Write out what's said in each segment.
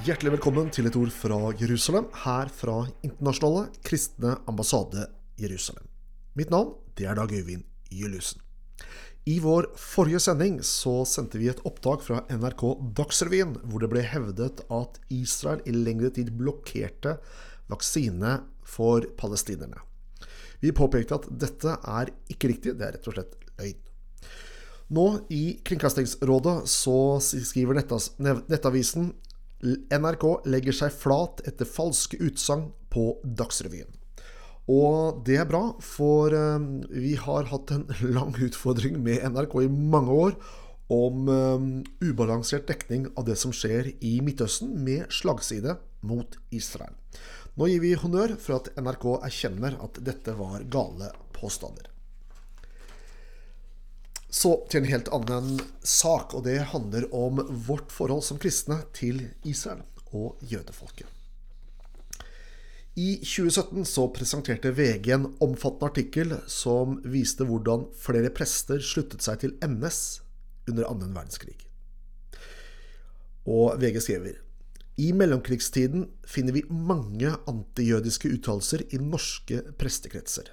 Hjertelig velkommen til et ord fra Jerusalem, her fra Internasjonale kristne ambassade Jerusalem. Mitt navn det er Dag Øyvind Juliussen. I vår forrige sending så sendte vi et opptak fra NRK Dagsrevyen, hvor det ble hevdet at Israel i lengre tid blokkerte vaksine for palestinerne. Vi påpekte at dette er ikke riktig, det er rett og slett løgn. Nå i Kringkastingsrådet så skriver Nettavisen NRK legger seg flat etter falske utsagn på Dagsrevyen. Og det er bra, for eh, vi har hatt en lang utfordring med NRK i mange år om um, ubalansert dekning av det som skjer i Midtøsten, med slagside mot Israel. Nå gir vi honnør for at NRK erkjenner at dette var gale påstander. Så til en helt annen sak, og det handler om vårt forhold som kristne til Israel og jødefolket. I 2017 så presenterte VG en omfattende artikkel som viste hvordan flere prester sluttet seg til MS under annen verdenskrig. Og VG skriver i mellomkrigstiden finner vi mange antijødiske uttalelser i norske prestekretser.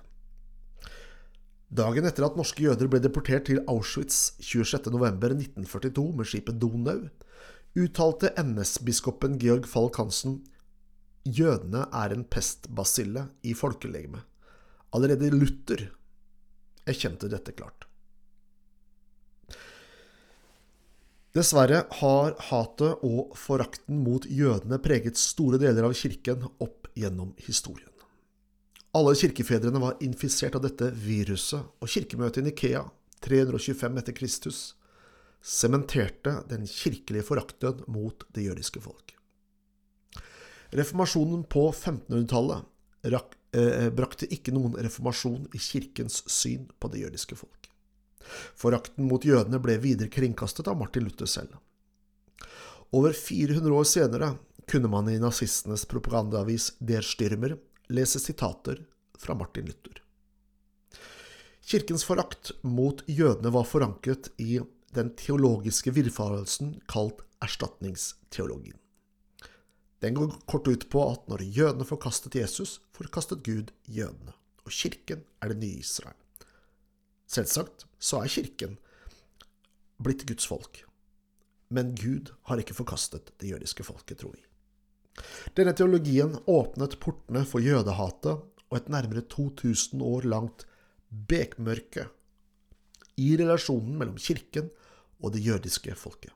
Dagen etter at norske jøder ble deportert til Auschwitz 26.11.1942 med skipet Donau, uttalte NS-biskopen Georg Falk Hansen jødene er en pestbasille i folkelegemet. Allerede Luther erkjente dette klart. Dessverre har hatet og forakten mot jødene preget store deler av kirken opp gjennom historien. Alle kirkefedrene var infisert av dette viruset, og kirkemøtet i Nikea 325 etter Kristus sementerte den kirkelige forakten mot det jødiske folk. Reformasjonen på 1500-tallet eh, brakte ikke noen reformasjon i kirkens syn på det jødiske folk. Forakten mot jødene ble videre kringkastet av Martin Luther selv. Over 400 år senere kunne man i nazistenes propagandaavis Der Styrmer lese sitater fra Martin Luther. Kirkens forakt mot jødene var forankret i den teologiske villfarelsen kalt erstatningsteologien. Den går kort ut på at når jødene forkastet Jesus, forkastet Gud jødene, og kirken er det nye Israel. Selvsagt så er kirken blitt Guds folk, men Gud har ikke forkastet det jødiske folket, tror vi. Denne teologien åpnet portene for jødehatet og et nærmere 2000 år langt bekmørke i relasjonen mellom kirken og det jødiske folket.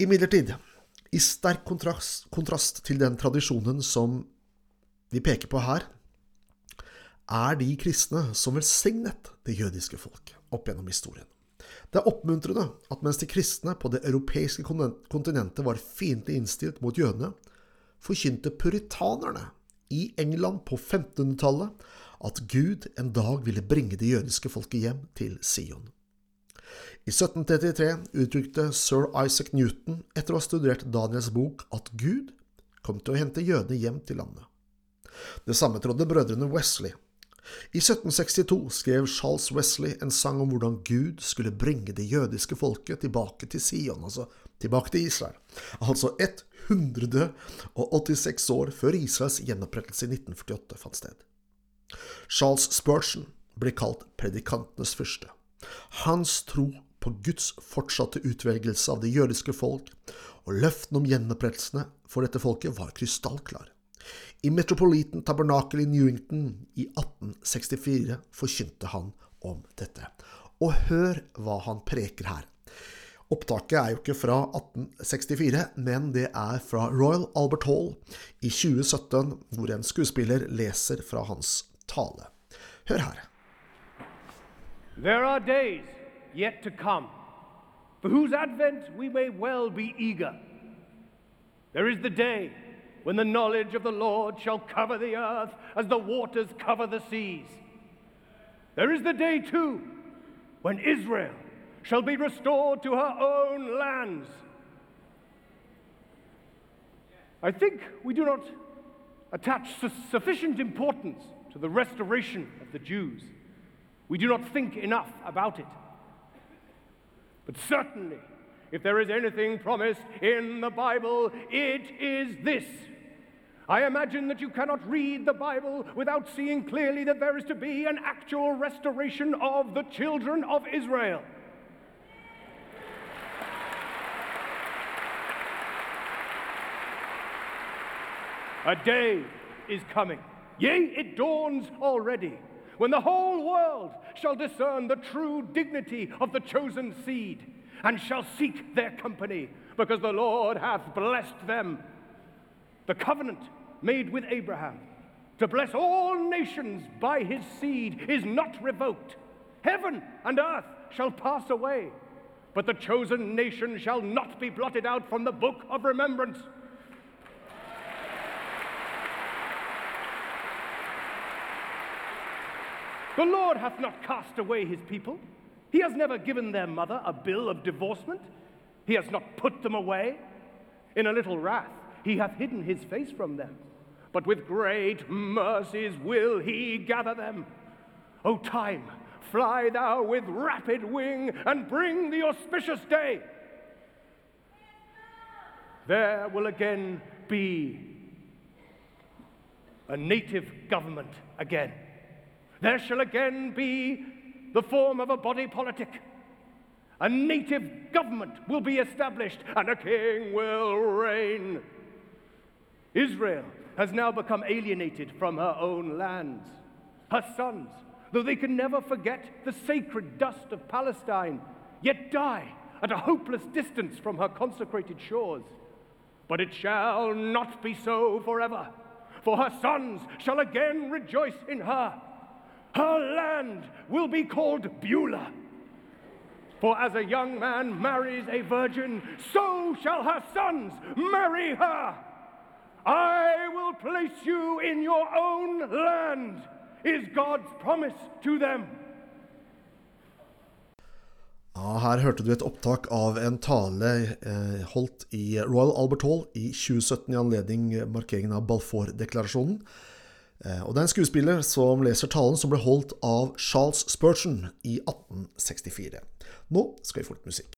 Imidlertid, i sterk kontrast, kontrast til den tradisjonen som vi peker på her, er de kristne som velsignet det jødiske folk opp gjennom historien. Det er oppmuntrende at mens de kristne på det europeiske kontinentet var fiendtlig innstilt mot jødene, forkynte puritanerne i England på 1500-tallet at Gud en dag ville bringe det jødiske folket hjem til Sion. I 1733 uttrykte sir Isaac Newton etter å ha studert Daniels bok at Gud kom til å hente jødene hjem til landet. Det samme trodde brødrene Wesley, i 1762 skrev Charles Wesley en sang om hvordan Gud skulle bringe det jødiske folket tilbake til Sion, altså tilbake til Israel. Altså 186 år før Israels gjenopprettelse i 1948 fant sted. Charles Spurgeon ble kalt predikantenes fyrste. Hans tro på Guds fortsatte utvelgelse av det jødiske folk og løftene om gjenopprettelsene for dette folket var krystallklar. I Metropolitan Tabernacle i Newington i 1864 forkynte han om dette. Og hør hva han preker her. Opptaket er jo ikke fra 1864, men det er fra Royal Albert Hall i 2017, hvor en skuespiller leser fra hans tale. Hør her. There are days yet to come, for whose advent we may well be eager. There is the day when the knowledge of the Lord shall cover the earth as the waters cover the seas. There is the day, too, when Israel shall be restored to her own lands. I think we do not attach su sufficient importance to the restoration of the Jews. We do not think enough about it. But certainly, If there is anything promised in the Bible, it is this. I imagine that you cannot read the Bible without seeing clearly that there is to be an actual restoration of the children of Israel. A day is coming, yea, it dawns already, when the whole world shall discern the true dignity of the chosen seed and shall seek their company, because the Lord hath blessed them. The covenant made with Abraham to bless all nations by his seed is not revoked. Heaven and earth shall pass away, but the chosen nation shall not be blotted out from the book of remembrance. The Lord hath not cast away his people. He has never given their mother a bill of divorcement. He has not put them away. In a little wrath, he hath hidden his face from them. But with great mercies will he gather them. O time, fly thou with rapid wing and bring the auspicious day. There will again be a native government again. There shall again be the form of a body politic. A native government will be established, and a king will reign. Israel has now become alienated from her own lands. Her sons, though they can never forget the sacred dust of Palestine, yet die at a hopeless distance from her consecrated shores. But it shall not be so forever, for her sons shall again rejoice in her her land will be called Beulah. For as a young man marries a virgin, so shall her sons marry her. I will place you in your own land, is God's promise to them. Ja, her hørte du et opptak av en tale eh, holdt i Royal Albert Hall i 2017 i anledning markeringen av Balfour-deklarasjonen. Eh, og det er en skuespiller som leser talen som ble holdt av Charles Spurgeon i 1864. Nå skal vi få litt musikk.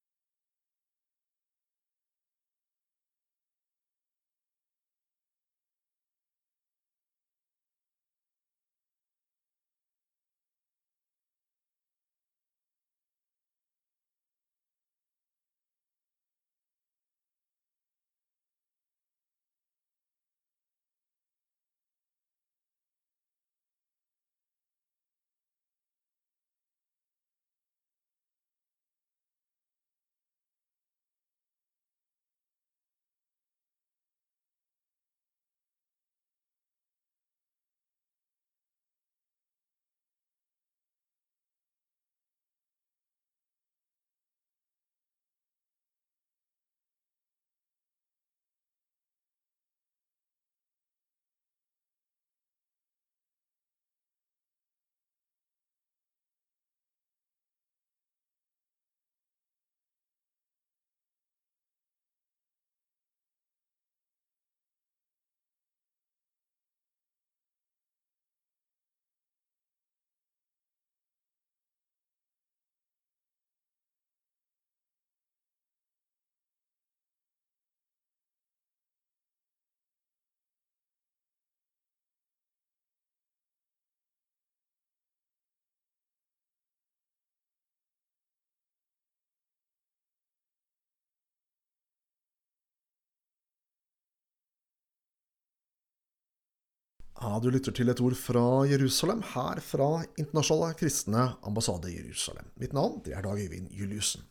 Ja, du lytter til et ord fra Jerusalem, her fra Internasjonale kristne ambassade Jerusalem. Mitt navn det er Dag Øyvind Juliussen.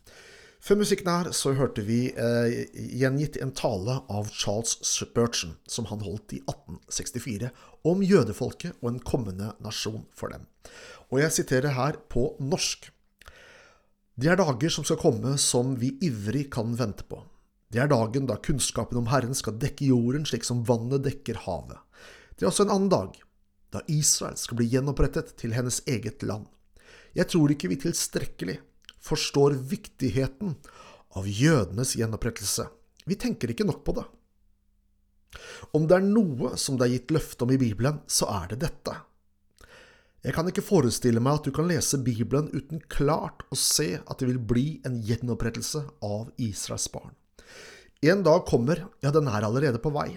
Før musikken her så hørte vi eh, gjengitt en tale av Charles Spurgeon, som han holdt i 1864, om jødefolket og en kommende nasjon for dem. Og jeg siterer her på norsk. Det er dager som skal komme som vi ivrig kan vente på. Det er dagen da kunnskapen om Herren skal dekke jorden slik som vannet dekker havet. Det er også en annen dag, da Israel skal bli gjenopprettet til hennes eget land. Jeg tror ikke vi tilstrekkelig forstår viktigheten av jødenes gjenopprettelse. Vi tenker ikke nok på det. Om det er noe som det er gitt løfte om i Bibelen, så er det dette. Jeg kan ikke forestille meg at du kan lese Bibelen uten klart å se at det vil bli en gjenopprettelse av Israels barn. En dag kommer, ja, den er allerede på vei,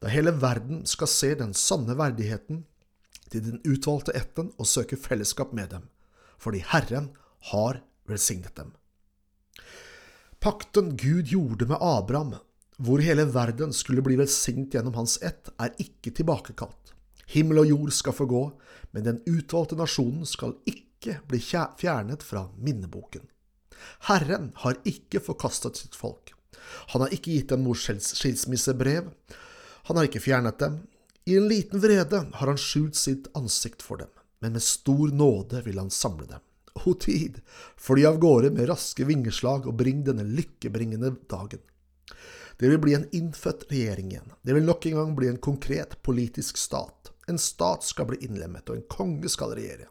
da hele verden skal se den sanne verdigheten til den utvalgte ætten og søke fellesskap med dem, fordi Herren har velsignet dem. Pakten Gud gjorde med Abraham, hvor hele verden skulle bli velsignet gjennom hans ett, er ikke tilbakekalt. Himmel og jord skal forgå, men den utvalgte nasjonen skal ikke bli fjernet fra minneboken. Herren har ikke forkastet sitt folk. Han har ikke gitt dem noe skilsmissebrev. Han har ikke fjernet dem. I en liten vrede har han skjult sitt ansikt for dem, men med stor nåde vil han samle dem. O tid, fly av gårde med raske vingeslag og bring denne lykkebringende dagen. Det vil bli en innfødt regjering igjen. Det vil nok en gang bli en konkret politisk stat. En stat skal bli innlemmet, og en konge skal regjere.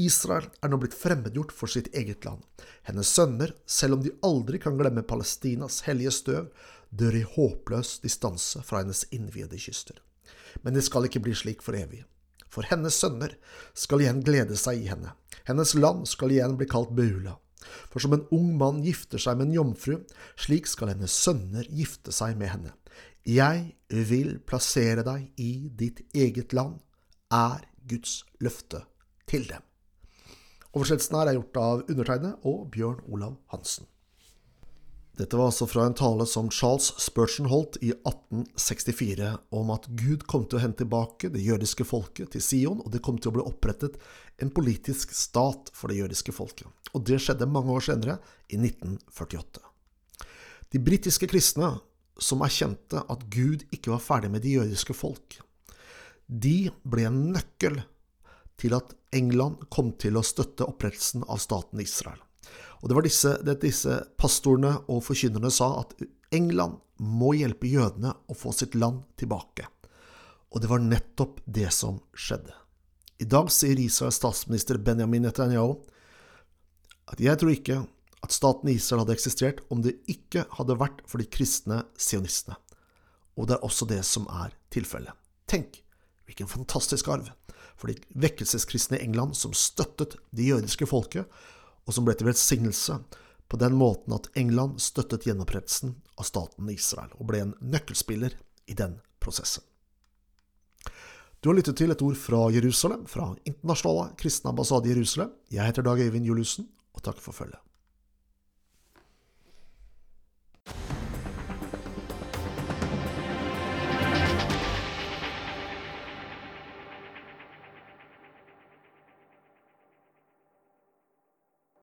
Israel er nå blitt fremmedgjort for sitt eget land. Hennes sønner, selv om de aldri kan glemme Palestinas hellige støv, dør i håpløs distanse fra hennes innviede kyster. Men det skal ikke bli slik for evig. For hennes sønner skal igjen glede seg i henne. Hennes land skal igjen bli kalt Beula. For som en ung mann gifter seg med en jomfru, slik skal hennes sønner gifte seg med henne. Jeg vil plassere deg i ditt eget land, er Guds løfte til dem. Oversettelsen her er gjort av undertegnet og Bjørn Olav Hansen. Dette var altså fra en tale som Charles Spurgeon holdt i 1864 om at Gud kom til å hente tilbake det jødiske folket til Sion, og det kom til å bli opprettet en politisk stat for det jødiske folket. Og det skjedde mange år senere, i 1948. De britiske kristne som erkjente at Gud ikke var ferdig med de jødiske folk. De ble en nøkkel til at England kom til å støtte opprettelsen av staten Israel. Og Det var disse, det disse pastorene og forkynnerne sa, at England må hjelpe jødene å få sitt land tilbake. Og det var nettopp det som skjedde. I dag sier Israels statsminister Benjamin Netanyahu at jeg tror ikke at staten Israel hadde eksistert om det ikke hadde vært for de kristne sionistene. Og det er også det som er tilfellet. Tenk hvilken fantastisk arv for de vekkelseskristne i England som støttet det jødiske folket, og som ble til velsignelse på den måten at England støttet gjenopprettelsen av staten Israel, og ble en nøkkelspiller i den prosessen. Du har lyttet til et ord fra Jerusalem, fra Internasjonale kristne ambassade i Jerusalem. Jeg heter Dag Øyvind Juliussen, og takk for følget.